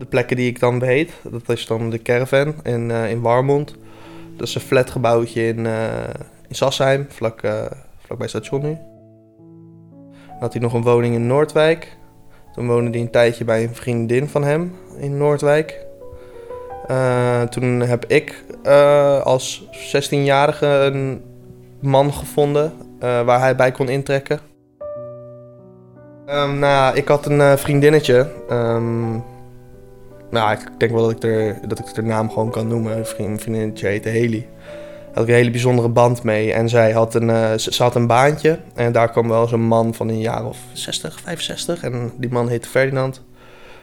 De plekken die ik dan weet, dat is dan de caravan in, uh, in Warmond. Dat is een flatgebouwtje in, uh, in Sassheim, vlak, uh, vlakbij station nu. Dan had hij nog een woning in Noordwijk. Toen woonde hij een tijdje bij een vriendin van hem in Noordwijk. toen heb ik als 16-jarige een man gevonden waar hij bij kon intrekken. Um, nou, ik had een vriendinnetje. Um, nou, ik denk wel dat ik, er, dat ik de naam gewoon kan noemen. Een vriend, vriendinnetje heette Haley. Daar had ik een hele bijzondere band mee. En zij had een, uh, ze had een baantje. En daar kwam wel zo'n man van een jaar of 60, 65. En die man heette Ferdinand.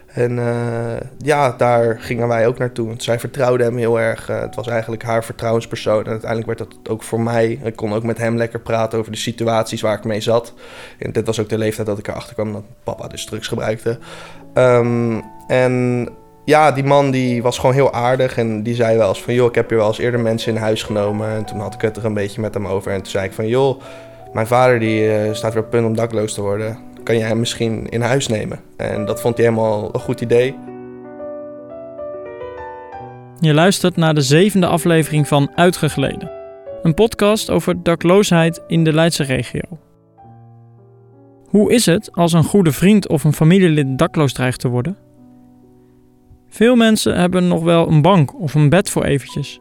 En uh, ja, daar gingen wij ook naartoe. Zij vertrouwde hem heel erg. Uh, het was eigenlijk haar vertrouwenspersoon. En uiteindelijk werd dat ook voor mij. Ik kon ook met hem lekker praten over de situaties waar ik mee zat. En dit was ook de leeftijd dat ik erachter kwam dat papa dus drugs gebruikte. Um, en ja, die man die was gewoon heel aardig en die zei wel eens van... joh, ik heb hier wel eens eerder mensen in huis genomen. En toen had ik het er een beetje met hem over. En toen zei ik van, joh, mijn vader die uh, staat weer op punt om dakloos te worden. Kan jij hem misschien in huis nemen? En dat vond hij helemaal een goed idee. Je luistert naar de zevende aflevering van Uitgegleden. Een podcast over dakloosheid in de Leidse regio. Hoe is het als een goede vriend of een familielid dakloos dreigt te worden? Veel mensen hebben nog wel een bank of een bed voor eventjes.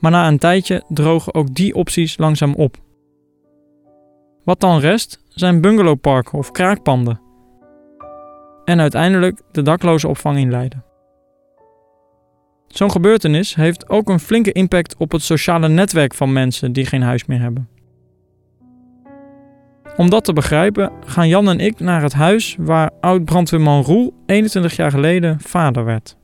Maar na een tijdje drogen ook die opties langzaam op. Wat dan rest zijn bungalowparken of kraakpanden. En uiteindelijk de dakloze opvang in Leiden. Zo'n gebeurtenis heeft ook een flinke impact op het sociale netwerk van mensen die geen huis meer hebben. Om dat te begrijpen gaan Jan en ik naar het huis waar oud-brandweerman Roel 21 jaar geleden vader werd.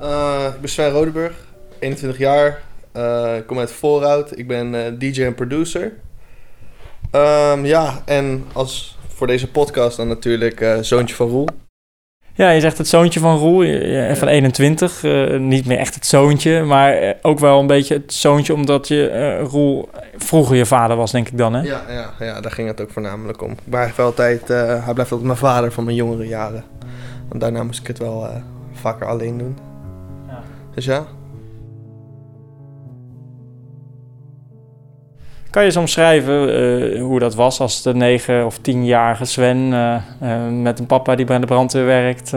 Uh, ik ben Sven Rodeburg, 21 jaar. Uh, ik kom uit Voorhout. Ik ben uh, DJ en producer. Um, ja, en als voor deze podcast dan natuurlijk zoontje van Roel. Ja, je zegt het zoontje van Roel, van 21. Uh, niet meer echt het zoontje, maar eh, ook wel een beetje het zoontje... omdat je uh, Roel vroeger je vader was, denk ik dan, hè? Ja, ja, ja daar ging het ook voornamelijk om. Ik blijf altijd, uh, hij blijft altijd mijn vader van mijn jongere jaren. Want daarna moest ik het wel vaker alleen doen. Ja. Dus ja... Kan je eens omschrijven uh, hoe dat was als de negen of tienjarige Sven uh, uh, met een papa die bij de brandweer werkt?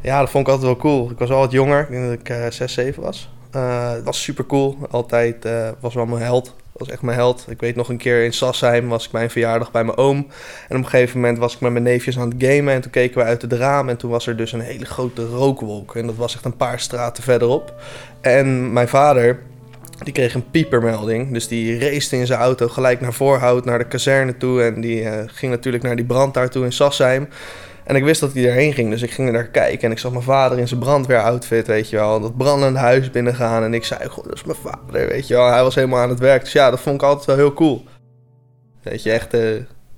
Ja, dat vond ik altijd wel cool. Ik was al wat jonger, ik denk dat ik 6, 7 was. het was super cool. Altijd was wel mijn held. was echt mijn held. Ik weet nog een keer in Sassheim was ik mijn verjaardag bij mijn oom. En op een gegeven moment was ik met mijn neefjes aan het gamen. En toen keken we uit het raam. En toen was er dus een hele grote rookwolk. En dat was echt een paar straten verderop. En mijn vader, die kreeg een piepermelding. Dus die race in zijn auto gelijk naar Voorhout, naar de kazerne toe. En die uh, ging natuurlijk naar die brand daar toe in Sassheim. En ik wist dat hij erheen ging, dus ik ging er naar kijken. En ik zag mijn vader in zijn brandweeroutfit, weet je wel. Dat brandende huis binnengaan. En ik zei, god, dat is mijn vader, weet je wel. Hij was helemaal aan het werk. Dus ja, dat vond ik altijd wel heel cool. Weet je, echt uh,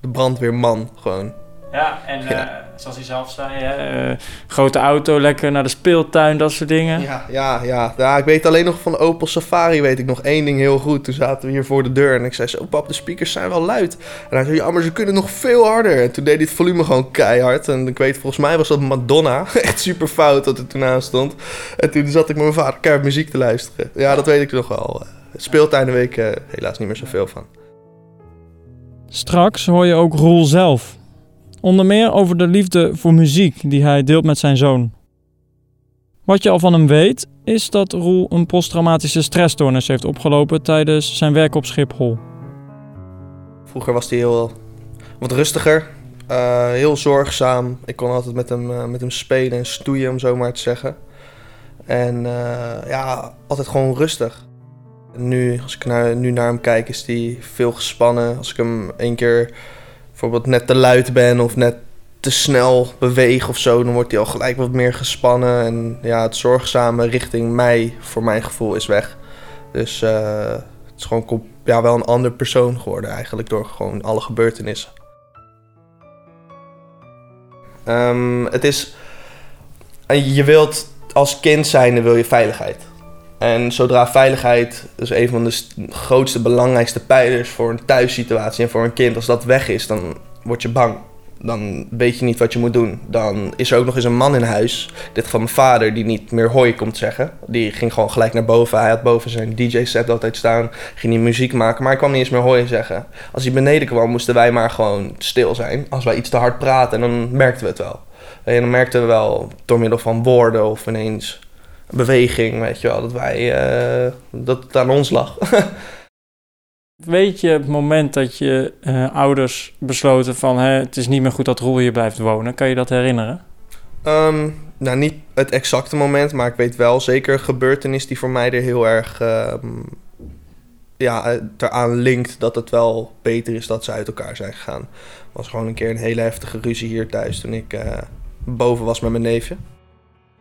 de brandweerman gewoon. Ja, en ja. Uh, zoals hij zelf zei, hè, uh, grote auto, lekker naar de speeltuin, dat soort dingen. Ja, ja, ja, ja. ik weet alleen nog van de Opel Safari, weet ik nog één ding heel goed. Toen zaten we hier voor de deur en ik zei zo, pap, de speakers zijn wel luid. En hij zei, ja, maar ze kunnen nog veel harder. En toen deed hij het volume gewoon keihard. En ik weet, volgens mij was dat Madonna. Echt super fout dat er toen aan stond. En toen zat ik met mijn vader keihard muziek te luisteren. Ja, dat weet ik nog wel. Speeltuin week uh, helaas niet meer zoveel van. Straks hoor je ook Roel zelf. Onder meer over de liefde voor muziek die hij deelt met zijn zoon. Wat je al van hem weet, is dat Roel een posttraumatische stressstoornis heeft opgelopen tijdens zijn werk op Schiphol. Vroeger was hij heel wat rustiger, uh, heel zorgzaam. Ik kon altijd met hem, uh, met hem spelen en stoeien, om zo maar te zeggen. En uh, ja, altijd gewoon rustig. Nu, als ik nu naar hem kijk, is hij veel gespannen. Als ik hem één keer bijvoorbeeld net te luid ben of net te snel beweeg of zo, dan wordt hij al gelijk wat meer gespannen. En ja, het zorgzame richting mij, voor mijn gevoel, is weg. Dus uh, het is gewoon ja, wel een ander persoon geworden eigenlijk door gewoon alle gebeurtenissen. Um, het is. Je wilt als kind zijn, wil je veiligheid. En zodra veiligheid, dus een van de grootste, belangrijkste pijlers voor een thuissituatie en voor een kind, als dat weg is, dan word je bang. dan weet je niet wat je moet doen. Dan is er ook nog eens een man in huis, dit van mijn vader, die niet meer hoi komt zeggen. Die ging gewoon gelijk naar boven. Hij had boven zijn DJ-set altijd staan, ging hij muziek maken, maar hij kwam niet eens meer hoi zeggen. Als hij beneden kwam, moesten wij maar gewoon stil zijn. Als wij iets te hard praten, dan merkten we het wel. En dan merkten we wel door middel van woorden of ineens beweging, weet je wel, dat wij, uh, dat het aan ons lag. Weet je het moment dat je uh, ouders besloten van hè, het is niet meer goed dat Roel hier blijft wonen? Kan je dat herinneren? Um, nou, niet het exacte moment, maar ik weet wel zeker een gebeurtenis die voor mij er heel erg um, ja, eraan linkt dat het wel beter is dat ze uit elkaar zijn gegaan. Het was gewoon een keer een hele heftige ruzie hier thuis toen ik boven was met mijn neefje.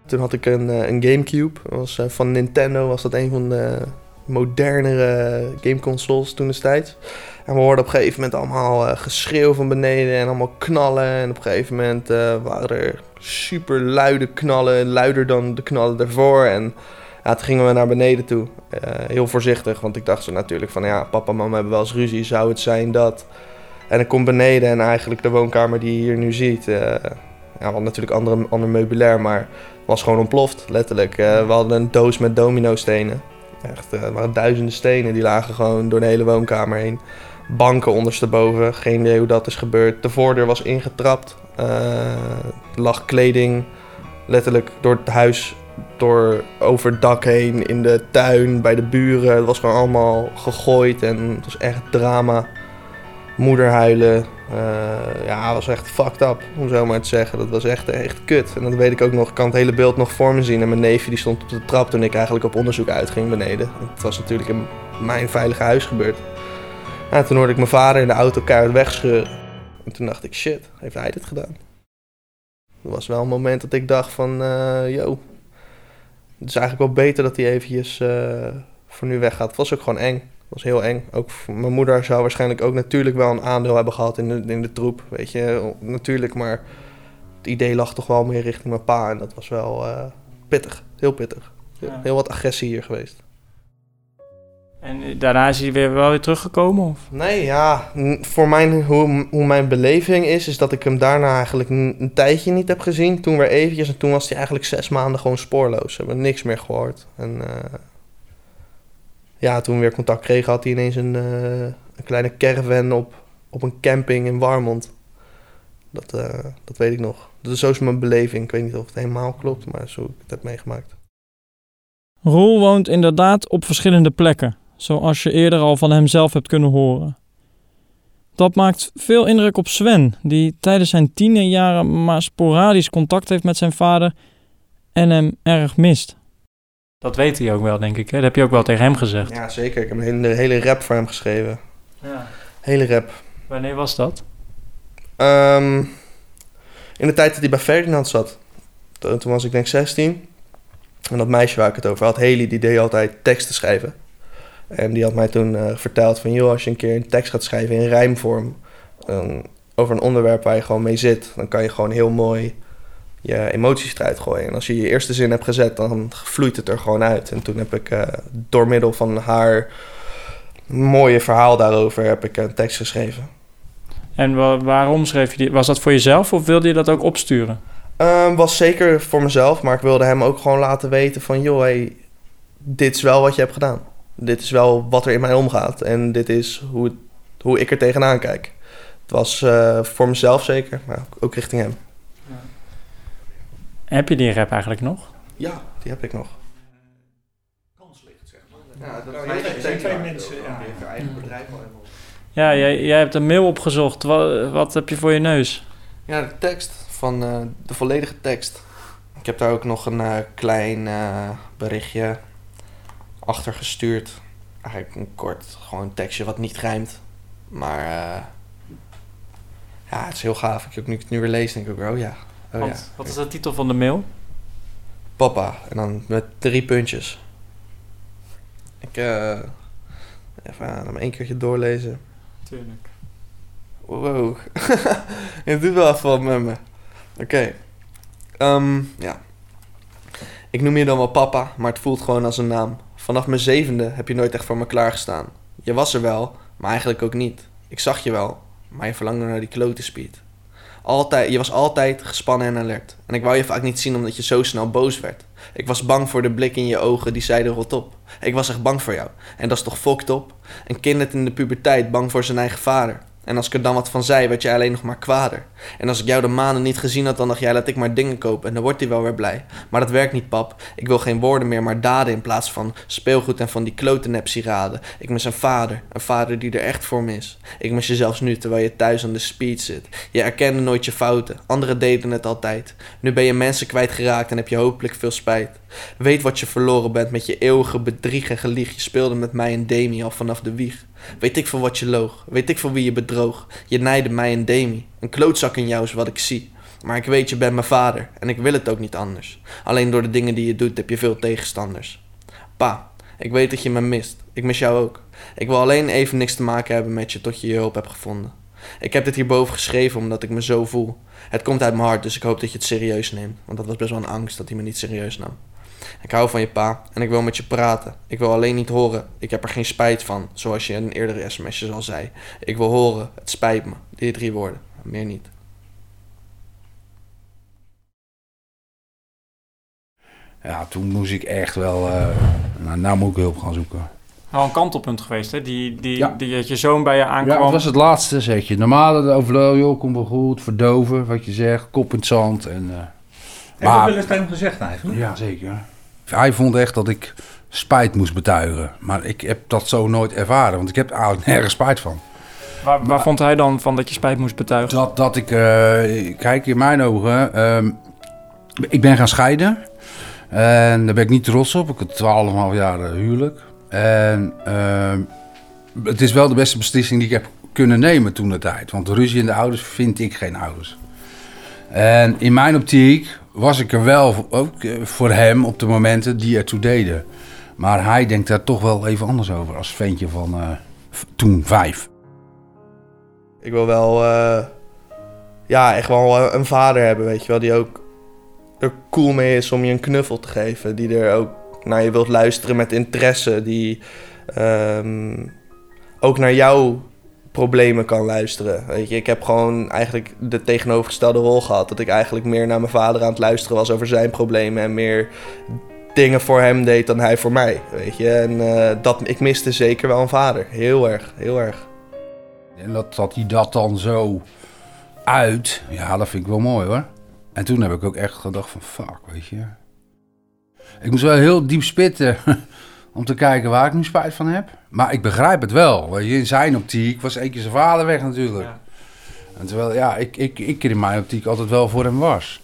Toen had ik een, een Gamecube. was, uh, van Nintendo was dat een van de modernere gameconsoles toen destijds. En we hoorden op een gegeven moment allemaal uh, geschreeuw van beneden en allemaal knallen. En op een gegeven moment waren er super luide knallen, luider dan de knallen daarvoor. En ja, toen gingen we naar beneden toe. Heel voorzichtig, want ik dacht zo natuurlijk van ja, papa en mama hebben wel eens ruzie. Zou het zijn dat... En ik kom beneden en eigenlijk de woonkamer die je hier nu ziet... ja, we natuurlijk andere, ander meubilair, maar was gewoon ontploft, letterlijk. we hadden een doos met domino stenen. Echt, er waren duizenden stenen die lagen gewoon door de hele woonkamer heen. Banken ondersteboven, geen idee hoe dat is gebeurd. De voordeur was ingetrapt. Uh, er lag kleding letterlijk door het huis, door over het dak heen, in de tuin, bij de buren. Het was gewoon allemaal gegooid en het was echt drama. Moeder huilen. Uh, ja, was echt fucked up, om zo maar te zeggen. Dat was echt, echt kut. En dat weet ik ook nog. Ik kan het hele beeld nog voor me zien. En mijn neefje die stond op de trap toen ik eigenlijk op onderzoek uitging beneden. Het was natuurlijk in mijn veilige huis gebeurd. Ja, toen hoorde ik mijn vader in de auto keihard wegscheuren. En toen dacht ik, shit, heeft hij dit gedaan? Dat was wel een moment dat ik dacht van, uh, yo, het is eigenlijk wel beter dat hij eventjes uh, voor nu weggaat. Het was ook gewoon eng was heel eng. Ook mijn moeder zou waarschijnlijk ook natuurlijk wel een aandeel hebben gehad in de, in de troep. Weet je, natuurlijk. Maar het idee lag toch wel meer richting mijn pa. En dat was wel uh, pittig. Heel pittig. Ja. Heel wat agressie hier geweest. En daarna is hij weer wel weer teruggekomen? Of? Nee, ja. Voor mijn, hoe, hoe mijn beleving is, is dat ik hem daarna eigenlijk een, een, tijdje niet heb gezien. Toen weer eventjes. En toen was hij eigenlijk zes maanden gewoon spoorloos. We hebben niks meer gehoord. En... Uh, ja, toen we weer contact kregen, had hij ineens een, uh, een kleine caravan op, op een camping in Warmond. Dat, uh, dat weet ik nog. Dat is zo is mijn beleving. Ik weet niet of het helemaal klopt, maar zo ik het heb meegemaakt. Roel woont inderdaad op verschillende plekken, zoals je eerder al van hem zelf hebt kunnen horen. Dat maakt veel indruk op Sven, die tijdens zijn tienerjaren maar sporadisch contact heeft met zijn vader en hem erg mist. Dat weet hij ook wel, denk ik. Hè? Dat heb je ook wel tegen hem gezegd. Ja, zeker. Ik heb een hele, hele rap voor hem geschreven. Ja. Hele rap. Wanneer was dat? Um, in de tijd dat hij bij Ferdinand zat. Toen, toen was ik denk 16. En dat meisje waar ik het over had, Haley, die deed altijd teksten schrijven. En die had mij toen uh, verteld van... joh, als je een keer een tekst gaat schrijven in rijmvorm... Um, over een onderwerp waar je gewoon mee zit... dan kan je gewoon heel mooi je emoties eruit gooien. En als je je eerste zin hebt gezet, dan vloeit het er gewoon uit. En toen heb ik uh, door middel van haar mooie verhaal daarover heb ik een tekst geschreven. En wa waarom schreef je die? Was dat voor jezelf of wilde je dat ook opsturen? Um, was zeker voor mezelf, maar ik wilde hem ook gewoon laten weten van... joh, hey, dit is wel wat je hebt gedaan. Dit is wel wat er in mij omgaat. En dit is hoe, hoe ik er tegenaan kijk. Het was uh, voor mezelf zeker, maar ook richting hem. Heb je die rap eigenlijk nog? Ja, die heb ik nog. Kanslicht, zeg maar. Ja, dat zijn twee mensen. Ja, je eigen bedrijf al Ja, jij, jij hebt een mail opgezocht. Wat, wat heb je voor je neus? Ja, de tekst van uh, de volledige tekst. Ik heb daar ook nog een uh, klein uh, berichtje achter gestuurd. Eigenlijk een kort, gewoon een tekstje wat niet rijmt. Maar ja, het is heel gaaf. Ik heb nu, nu weer lees, denk ik ook, oh ja, Oh, ja. Wat is de titel van de mail? Papa. En dan met drie puntjes. Ik uh, even aan hem één keertje doorlezen. Tuurlijk. Wow. Je doet wel even wat met me. Oké. Okay. Um, ehm, ja. Ik noem je dan wel papa, maar het voelt gewoon als een naam. Vanaf mijn zevende heb je nooit echt voor me klaargestaan. Je was er wel, maar eigenlijk ook niet. Ik zag je wel, maar je verlangde naar die klote speed. Altijd, je was altijd gespannen en alert. En ik wou je vaak niet zien omdat je zo snel boos werd. Ik was bang voor de blik in je ogen die zeiden rot op. Ik was echt bang voor jou. En dat is toch fucked op? Een kind in de puberteit bang voor zijn eigen vader. En als ik er dan wat van zei, werd jij alleen nog maar kwader. En als ik jou de maanden niet gezien had, dan dacht jij, laat ik maar dingen kopen. En dan wordt hij wel weer blij. Maar dat werkt niet, pap. Ik wil geen woorden meer, maar daden in plaats van speelgoed en van die klote sieraden. Ik mis een vader. Een vader die er echt voor me is. Ik mis je zelfs nu, terwijl je thuis aan de speed zit. Je erkende nooit je fouten. Anderen deden het altijd. Nu ben je mensen kwijtgeraakt en heb je hopelijk veel spijt. Weet wat je verloren bent met je eeuwige bedrieg en gelieg. Je speelde met mij en Demi al vanaf de wieg. Weet ik voor wat je loog, weet ik voor wie je bedroog. Je nijde mij en Demi. Een klootzak in jou is wat ik zie. Maar ik weet, je bent mijn vader en ik wil het ook niet anders. Alleen door de dingen die je doet heb je veel tegenstanders. Pa, ik weet dat je me mist. Ik mis jou ook. Ik wil alleen even niks te maken hebben met je tot je je hulp hebt gevonden. Ik heb dit hierboven geschreven omdat ik me zo voel. Het komt uit mijn hart, dus ik hoop dat je het serieus neemt. Want dat was best wel een angst dat hij me niet serieus nam. Ik hou van je pa en ik wil met je praten. Ik wil alleen niet horen. Ik heb er geen spijt van, zoals je in een eerdere sms'je al zei. Ik wil horen, het spijt me. Die drie woorden, meer niet. Ja, toen moest ik echt wel... Uh, nou, nou moet ik hulp gaan zoeken. Wel een kantelpunt geweest, hè? Die, die, ja. die dat je zoon bij je aankwam. Ja, dat was het laatste, zeg je. Normaal overloop, joh, kom wel goed, verdoven, wat je zegt, kop in het zand. En, uh, Heb je wel eens tegen hem gezegd eigenlijk? Ja, zeker. Hij vond echt dat ik spijt moest betuigen. Maar ik heb dat zo nooit ervaren, want ik heb eigenlijk nergens spijt van. Waar, waar vond hij dan van dat je spijt moest betuigen? Dat, dat ik, uh, kijk in mijn ogen, uh, ik ben gaan scheiden. En daar ben ik niet trots op. Ik heb 12,5 jaar uh, huwelijk. En ehm, het is wel de beste beslissing die ik heb kunnen nemen toen de tijd. Want ruzie in de ouders vind ik geen ouders. En in mijn optiek was ik er wel ook eh, voor hem op de momenten die ertoe deden. Maar hij denkt daar toch wel even anders over als ventje van uh, toen vijf. Ik wil wel, uh, ja, echt wel een vader hebben, weet je wel, die ook er cool mee is om je een knuffel te geven. Die er ook naar je wilt luisteren met interesse. Die um, ook naar jou problemen kan luisteren. Weet je, ik heb gewoon eigenlijk de tegenovergestelde rol gehad. Dat ik eigenlijk meer naar mijn vader aan het luisteren was over zijn problemen en meer dingen voor hem deed dan hij voor mij. Weet je, en uh, dat, ik miste zeker wel een vader. Heel erg, heel erg. En dat, dat hij dat dan zo uit, ja, dat vind ik wel mooi hoor. En toen heb ik ook echt gedacht van fuck, weet je. Ik moest wel heel diep spitten om te kijken waar ik nu spijt van heb. Maar ik begrijp het wel. In zijn optiek was één keer zijn vader weg natuurlijk. Ja. En terwijl ja, ik, ik, ik in mijn optiek altijd wel voor hem was.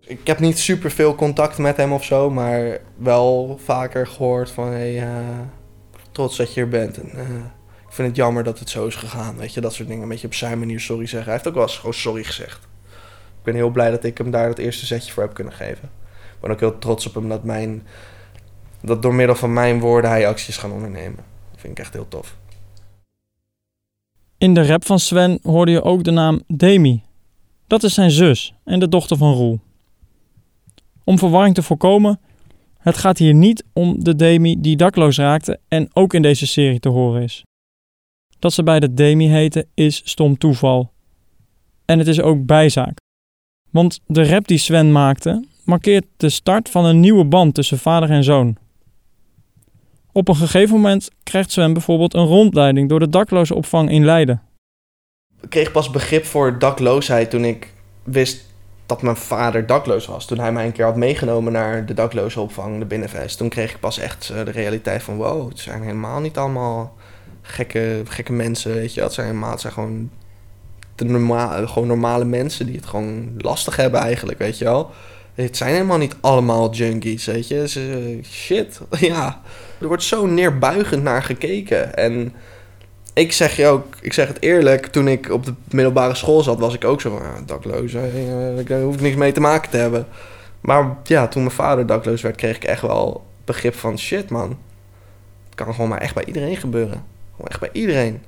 Ik heb niet super veel contact met hem of zo, maar wel vaker gehoord van hey, uh, trots dat je er bent. En, uh, ik vind het jammer dat het zo is gegaan. Weet je, dat soort dingen. Een beetje op zijn manier sorry zeggen. Hij heeft ook wel eens gewoon sorry gezegd. Ik ben heel blij dat ik hem daar het eerste zetje voor heb kunnen geven. Ik ben ook heel trots op hem dat mijn dat door middel van mijn woorden hij acties gaan ondernemen. Dat vind ik echt heel tof. In de rap van Sven hoorde je ook de naam Demi. Dat is zijn zus en de dochter van Roel. Om verwarring te voorkomen, het gaat hier niet om de Demi die dakloos raakte en ook in deze serie te horen is. Dat ze bij de Demi heten is stom toeval. En het is ook bijzaak. Want de rap die Sven maakte markeert de start van een nieuwe band tussen vader en zoon. Op een gegeven moment krijgt Sven bijvoorbeeld een rondleiding door de daklozenopvang in Leiden. Ik kreeg pas begrip voor dakloosheid toen ik wist dat mijn vader dakloos was. Toen hij mij een keer had meegenomen naar de daklozenopvang, de Binnenvest. Toen kreeg ik pas echt eh, de realiteit van... wow, het zijn helemaal niet allemaal gekke, gekke mensen, weet je. Het zijn helemaal het zijn gewoon, de gewoon normale mensen die het gewoon lastig hebben eigenlijk, weet je wel. Het zijn helemaal niet allemaal junkies, weet je. Shit, ja. Er wordt zo neerbuigend naar gekeken. En ik zeg je ook, ik zeg het eerlijk, toen ik op de middelbare school zat, was ik ook zo van, dakloos, daar hoef ik niks mee te maken te hebben. Maar ja, toen mijn vader dakloos werd, kreeg ik echt wel begrip van, shit man, het kan gewoon maar echt bij iedereen gebeuren. Gewoon echt bij iedereen.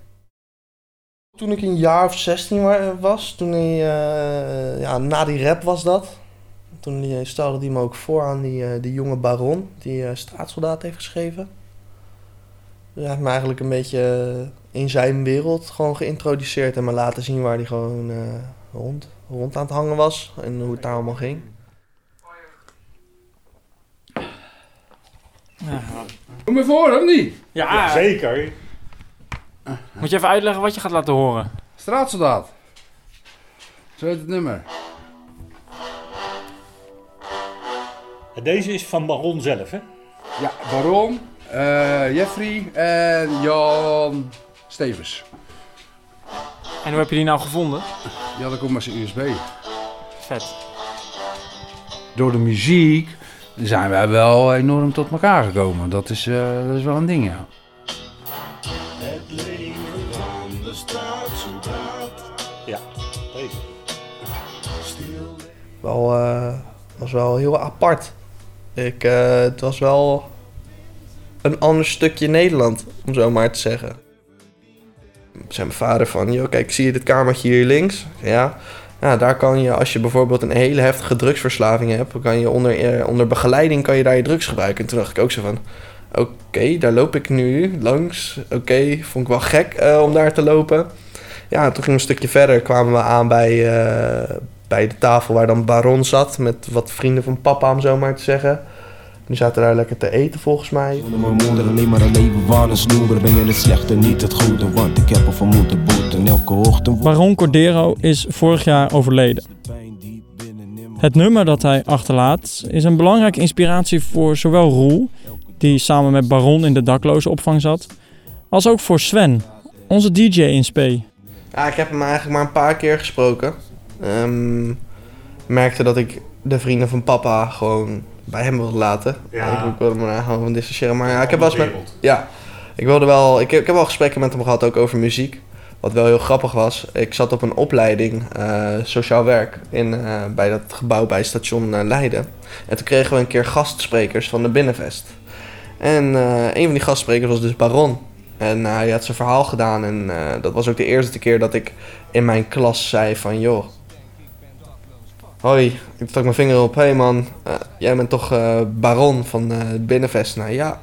Toen ik een jaar of 16 was, toen hij, uh, ja, na die rap was dat, toen stelde hij me ook voor aan die, uh, die jonge baron die uh, straatsoldaat heeft geschreven. Hij heeft me eigenlijk een beetje in zijn wereld gewoon geïntroduceerd en me laten zien waar hij gewoon, uh, rond, rond aan het hangen was en hoe het daar allemaal ging. Kom je voor, of niet? Ja, Zeker. moet je even uitleggen wat je gaat laten horen. Straatsoldaat. Zo heet het nummer. Deze is van Baron zelf, hè? Ja, Baron, eh, Jeffrey en Jan Stevens. En hoe heb je die nou gevonden? Die had ik op mijn USB. Vet. Door de muziek zijn wij wel enorm tot elkaar gekomen. Dat is, eh, dat is wel een ding, ja. Ja, deze. Wel, eh, was wel heel apart. Ik, eh, het was wel een ander stukje Nederland, om zo maar te zeggen. Zei mijn vader van, joh, kijk, zie je dit kamertje hier links? Ja. Daar kan je, als je bijvoorbeeld een hele heftige drugsverslaving hebt, kan je onder, eh, onder begeleiding kan je daar je drugs gebruiken. En toen dacht ik ook zo van, oké, daar loop ik nu langs. Oké, vond ik wel gek eh, om daar te lopen. Ja, toen ging we een stukje verder, kwamen we aan bij, bij de tafel waar dan Baron zat, met wat vrienden van papa, om zo maar te zeggen. Die zaten daar lekker te eten volgens mij. Zonder mijn moeder alleen maar een leven van een snoeber Ben je het slechte, niet het goede Want ik heb ervan moeten boeten Elke ochtend Baron Cordero is vorig jaar overleden. Het nummer dat hij achterlaat is een belangrijke inspiratie voor zowel Roel, die samen met Baron in de daklozenopvang zat, als ook voor Sven, onze DJ in Spee. Ja, ik heb hem eigenlijk maar een paar keer gesproken. Ehm, merkte dat ik de vrienden van papa gewoon bij hem wilde laten. Ja. Ik, wilde me daar gewoon van distancieren. Maar ja, ik heb wel eens met... Ja, ik wilde wel... Ik heb, ik heb wel gesprekken met hem gehad, ook over muziek. Wat wel heel grappig was. Ik zat op een opleiding eh, sociaal werk in, eh, bij dat gebouw bij station eh, Leiden. En toen kregen we een keer gastsprekers van de Binnenvest. En een van die gastsprekers was dus Baron. En hij had zijn verhaal gedaan. En dat was ook de eerste keer dat ik in mijn klas zei van... joh, hoi, ik stak mijn vinger op. Hé hey man, eh, jij bent toch eh, Baron van eh Binnenvest? Nou ja,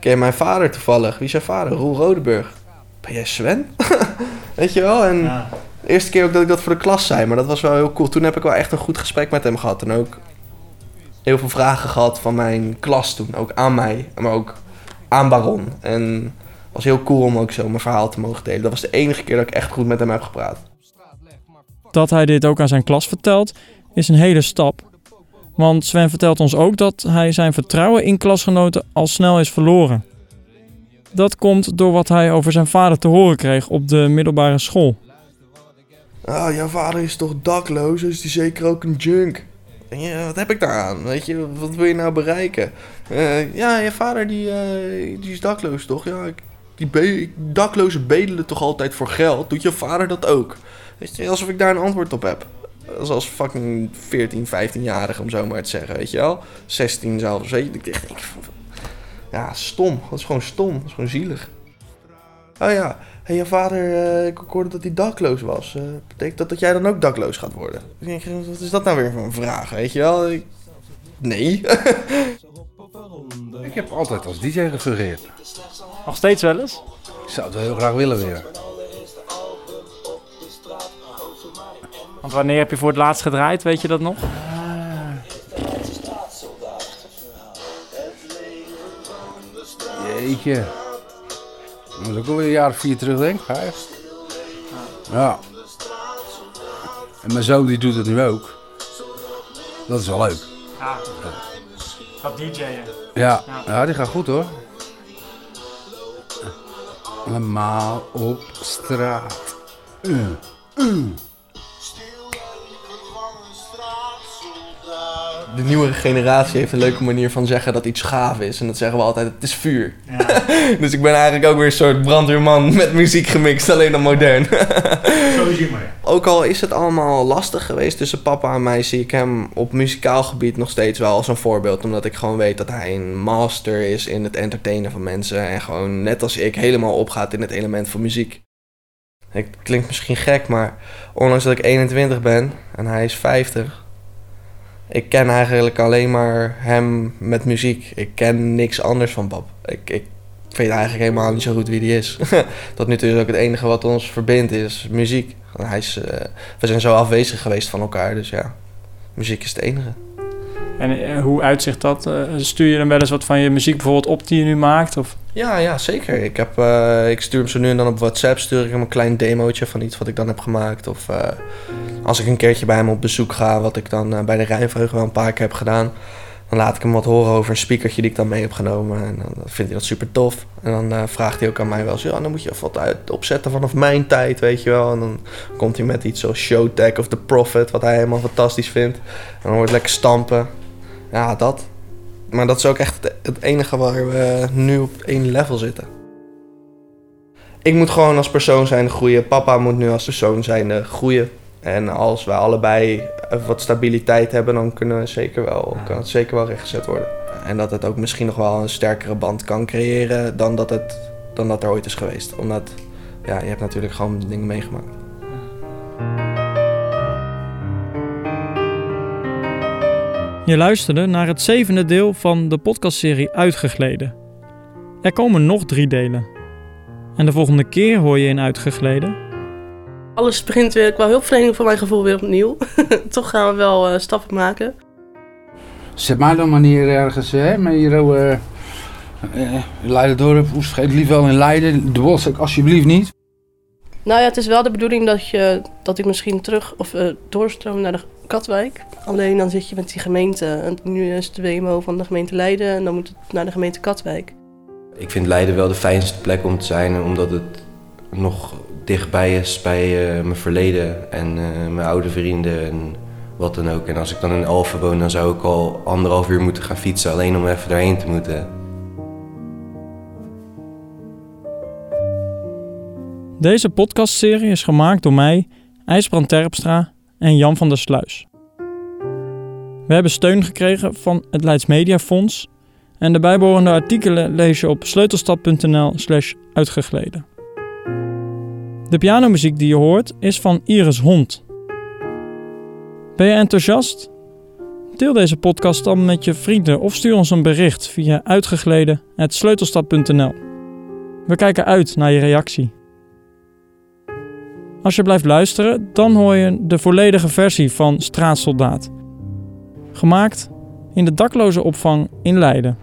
ken je mijn vader toevallig? Wie is jouw vader? Roel Rodeburg. Ben jij Sven? Weet je wel? En Ja. de eerste keer ook dat ik dat voor de klas zei, maar dat was wel heel cool. Toen heb ik wel echt een goed gesprek met hem gehad. En ook heel veel vragen gehad van mijn klas toen. Ook aan mij, maar ook aan Baron. En het was heel cool om ook zo mijn verhaal te mogen delen. Dat was de enige keer dat ik echt goed met hem heb gepraat. Dat hij dit ook aan zijn klas vertelt, is een hele stap. Want Sven vertelt ons ook dat hij zijn vertrouwen in klasgenoten al snel is verloren. Dat komt door wat hij over zijn vader te horen kreeg op de middelbare school. Ah, jouw vader is toch dakloos, is die zeker ook een junk? En ja, wat heb ik daaraan? Weet je, wat wil je nou bereiken? Eh, ja, je vader die, eh, die is dakloos, toch? Ja, ik- die be- daklozen bedelen toch altijd voor geld? Doet je vader dat ook? Weet je, alsof ik daar een antwoord op heb. Zoals fucking 14, 15-jarige, om zo maar te zeggen, weet je wel? 16 zelfs, weet je. Ik ja, stom. Dat is gewoon stom. Dat is gewoon zielig. Oh ja, hey, je vader, eh, ik hoorde dat hij dakloos was. Eh, betekent dat dat jij dan ook dakloos gaat worden? Ik denk, wat is dat nou weer voor een vraag, weet je wel? Ik- Nee. Ik heb altijd als DJ gefungeerd. Nog steeds wel eens? Ik zou het wel heel graag willen weer. Want wanneer heb je voor het laatst gedraaid, weet je dat nog? Jeetje. Dat is ook alweer een jaar of vier terug, denk ik. Vijf. Ja. En mijn zoon die doet het nu ook. Dat is wel leuk. Ja, gaat DJ'en. Ja, ja die gaat goed hoor. Allemaal op straat. De nieuwe generatie heeft een leuke manier van zeggen dat iets gaaf is. En dat zeggen we altijd, het is vuur. dus ik ben eigenlijk ook weer een soort brandweerman met muziek gemixt, alleen dan modern. Zo zie je maar. Ook al is het allemaal lastig geweest tussen papa en mij, zie ik hem op muzikaal gebied nog steeds wel als een voorbeeld. Omdat ik gewoon weet dat hij een master is in het entertainen van mensen. En gewoon net als ik helemaal opgaat in het element van muziek. Het klinkt misschien gek, maar ondanks dat ik 21 ben en hij is 50. Ik ken eigenlijk alleen maar hem met muziek. Ik ken niks anders van pap. Ik, ik weet eigenlijk helemaal niet zo goed wie die is. Tot nu toe is ook het enige wat ons verbindt, is muziek. Hij is, uh, we zijn zo afwezig geweest van elkaar, dus ja, muziek is het enige. En eh, hoe uitzicht dat? Uh, stuur je dan wel eens wat van je muziek bijvoorbeeld op die je nu maakt? Of? Ja, ja, zeker. Ik, heb, uh, ik stuur hem zo nu en dan op WhatsApp, stuur ik hem een klein demootje van iets wat ik dan heb gemaakt. Of als ik een keertje bij hem op bezoek ga, wat ik dan bij de Rijnvreugde wel een paar keer heb gedaan dan laat ik hem wat horen over een speakertje die ik dan mee heb genomen. En dan vindt hij dat super tof. En dan vraagt hij ook aan mij wel eens, dan moet je even wat uit opzetten vanaf mijn tijd, weet je wel. En dan komt hij met iets zoals Showtech of The Prophet, wat hij helemaal fantastisch vindt. En dan wordt lekker stampen. Ja, dat. Maar dat is ook echt het enige waar we nu op één level zitten. Ik moet gewoon als persoon zijn groeien. Papa moet nu als persoon zijn groeien. En als we allebei wat stabiliteit hebben, dan kunnen we zeker wel, kan het zeker wel rechtgezet worden. En dat het ook misschien nog wel een sterkere band kan creëren dan dat, het, dan dat er ooit is geweest. Omdat ja, je hebt natuurlijk gewoon dingen meegemaakt. Je luisterde naar het zevende deel van de podcastserie Uitgegleden. Er komen nog drie delen. En de volgende keer hoor je in Uitgegleden alles begint weer qua hulpverlening voor mijn gevoel weer opnieuw. Toch gaan we wel uh, stappen maken. Zet mij dan maar neer ergens, hè, met hier uh, uh, Leiden-dorp, vergeet lief wel in Leiden. De Wolstek alsjeblieft niet. Nou ja, het is wel de bedoeling dat, je, dat ik misschien terug of uh, doorstroom naar de Katwijk. Alleen dan zit je met die gemeente. En nu is het de WMO van de gemeente Leiden en dan moet het naar de gemeente Katwijk. Ik vind Leiden wel de fijnste plek om te zijn, omdat het nog dichtbij is bij uh, mijn verleden en uh, mijn oude vrienden en wat dan ook. En als ik dan in Alphen woon, dan zou ik al anderhalf uur moeten gaan fietsen alleen om even daarheen te moeten. Deze podcastserie is gemaakt door mij, IJsbrand Terpstra en Jan van der Sluis. We hebben steun gekregen van het Leids Media Fonds en de bijbehorende artikelen lees je op sleutelstad.nl slash uitgegleden. De pianomuziek die je hoort is van Iris Hond. Ben je enthousiast? Deel deze podcast dan met je vrienden of stuur ons een bericht via uitgegleden.sleutelstad.nl. We kijken uit naar je reactie. Als je blijft luisteren, dan hoor je de volledige versie van Straatsoldaat. Gemaakt in de dakloze opvang in Leiden.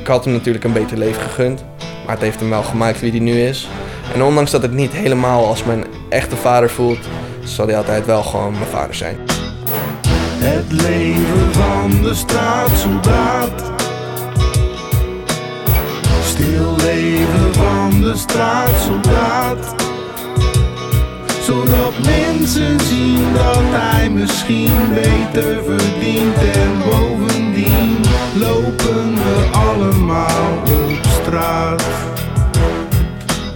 Ik had hem natuurlijk een beter leven gegund. Maar het heeft hem wel gemaakt wie hij nu is. En ondanks dat het niet helemaal als mijn echte vader voelt, zal hij altijd wel gewoon mijn vader zijn. Het leven van de straatsoldaat. Stil leven van de straatsoldaat. Zodat mensen zien dat hij misschien beter verdient en bovendien lopen we allemaal op straat.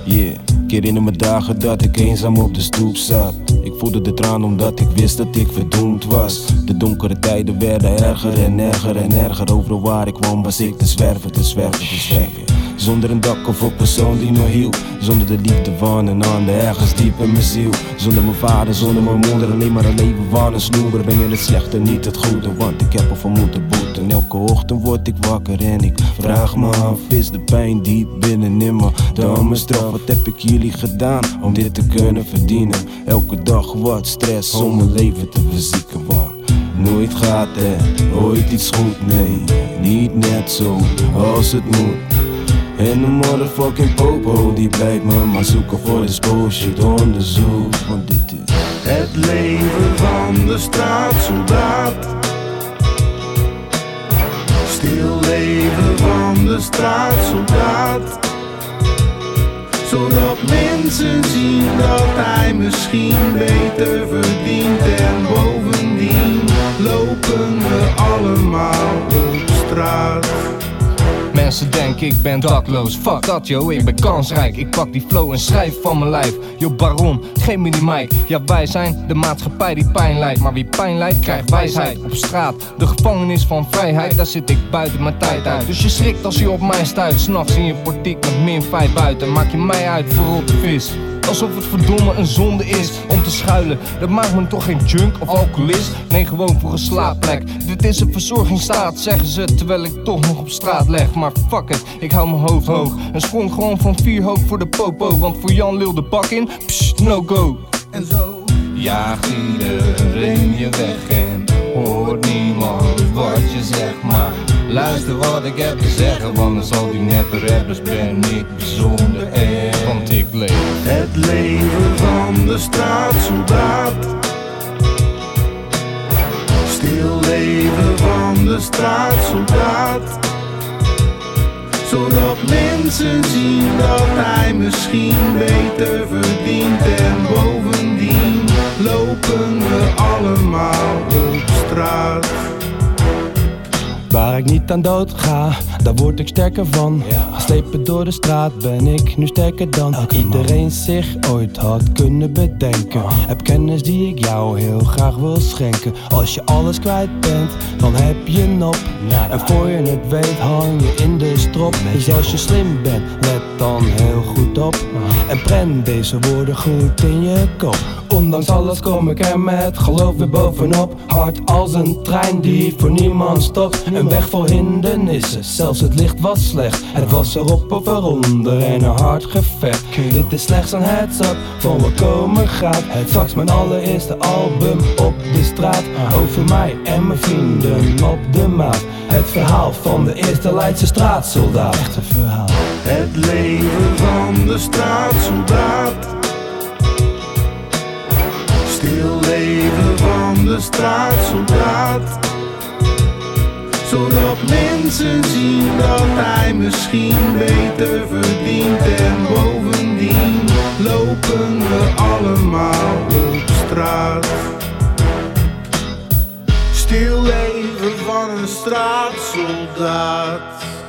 Yeah, ik herinner me dagen dat ik eenzaam op de stoep zat. Ik voelde de traan omdat ik wist dat ik verdoemd was. De donkere tijden werden erger en erger en erger. Overal waar ik kwam was ik te zwerven, te zwerven, te zwerven. Zonder een dak of een persoon die me hielp. Zonder de liefde van een ander ergens diep in mijn ziel. Zonder mijn vader, zonder mijn moeder. Alleen maar een leven van een snoeber. Ben je het slechte, niet het goede. Want ik heb ervan moeten boeten. Elke ochtend word ik wakker en ik vraag me af. Is de pijn diep binnenin me dan mijn? Wat heb ik jullie gedaan om dit te kunnen verdienen? Elke dag wat stress om mijn leven te verzieken. Want nooit gaat er ooit iets goed, nee. Niet net zo als het moet. En de motherfucking popo die blijft me maar zoeken voor de bullshit onderzoek. Want dit is Het leven van de straatsoldaat. Stil leven van de straatsoldaat. Zodat mensen zien dat hij misschien beter verdient. En bovendien lopen we allemaal op straat Mensen denken ik ben dakloos, fuck dat yo, ik ben kansrijk. Ik pak die flow en schrijf van mijn lijf. Yo baron, geef me die mic. Ja wij zijn de maatschappij die pijn lijdt Maar wie pijn lijdt krijgt wijsheid. Op straat, de gevangenis van vrijheid. Daar zit ik buiten mijn tijd uit. Dus je schrikt als je op mij stuit. S'nachts in je portiek met min 5 buiten. Maak je mij uit voor de vis Alsof het verdomme een zonde is om te schuilen. Dat maakt me toch geen junk of alcoholist. Nee, gewoon voor een slaapplek. Dit is een verzorgingsstaat, zeggen ze terwijl ik toch nog op straat leg. Maar fuck it, ik hou mijn hoofd hoog. En sprong gewoon van vier hoog voor de popo. Want voor Jan Lil de bak in, psh, no go. En zo Jaagt iedereen je weg en hoort niemand wat je zegt. Maar luister wat ik heb te zeggen, want als al die neppe rappers ben ik bijzonder Want ik leef Het leven van de straatsoldaat. Stil leven van de straatsoldaat. Zodat mensen zien dat hij misschien beter verdient. En bovendien lopen we allemaal op straat. Waar ik niet aan dood ga, daar word ik sterker van. Geslepen door de straat ben ik nu sterker dan iedereen zich ooit had kunnen bedenken. Heb kennis die ik jou heel graag wil schenken. Als je alles kwijt bent, dan heb je nop. En voor je het weet hang je in de strop. Dus als je slim bent, let dan heel goed op. En prent deze woorden goed in je kop. Ondanks alles kom ik er met geloof weer bovenop. Hard als een trein die voor niemand stopt. Een weg vol hindernissen, zelfs het licht was slecht. Het was erop of eronder en een hard gevecht. Dit is slechts een heads up van wat komen gaat. Het straks mijn allereerste album op de straat. Over mij en mijn vrienden op de maat. Het verhaal van de eerste Leidse straatsoldaat. Echt een verhaal. Het leven van de straatsoldaat. Stil leven van de straatsoldaat. Zodat mensen zien dat hij misschien beter verdient. En bovendien lopen we allemaal op straat. Stil leven van een straatsoldaat.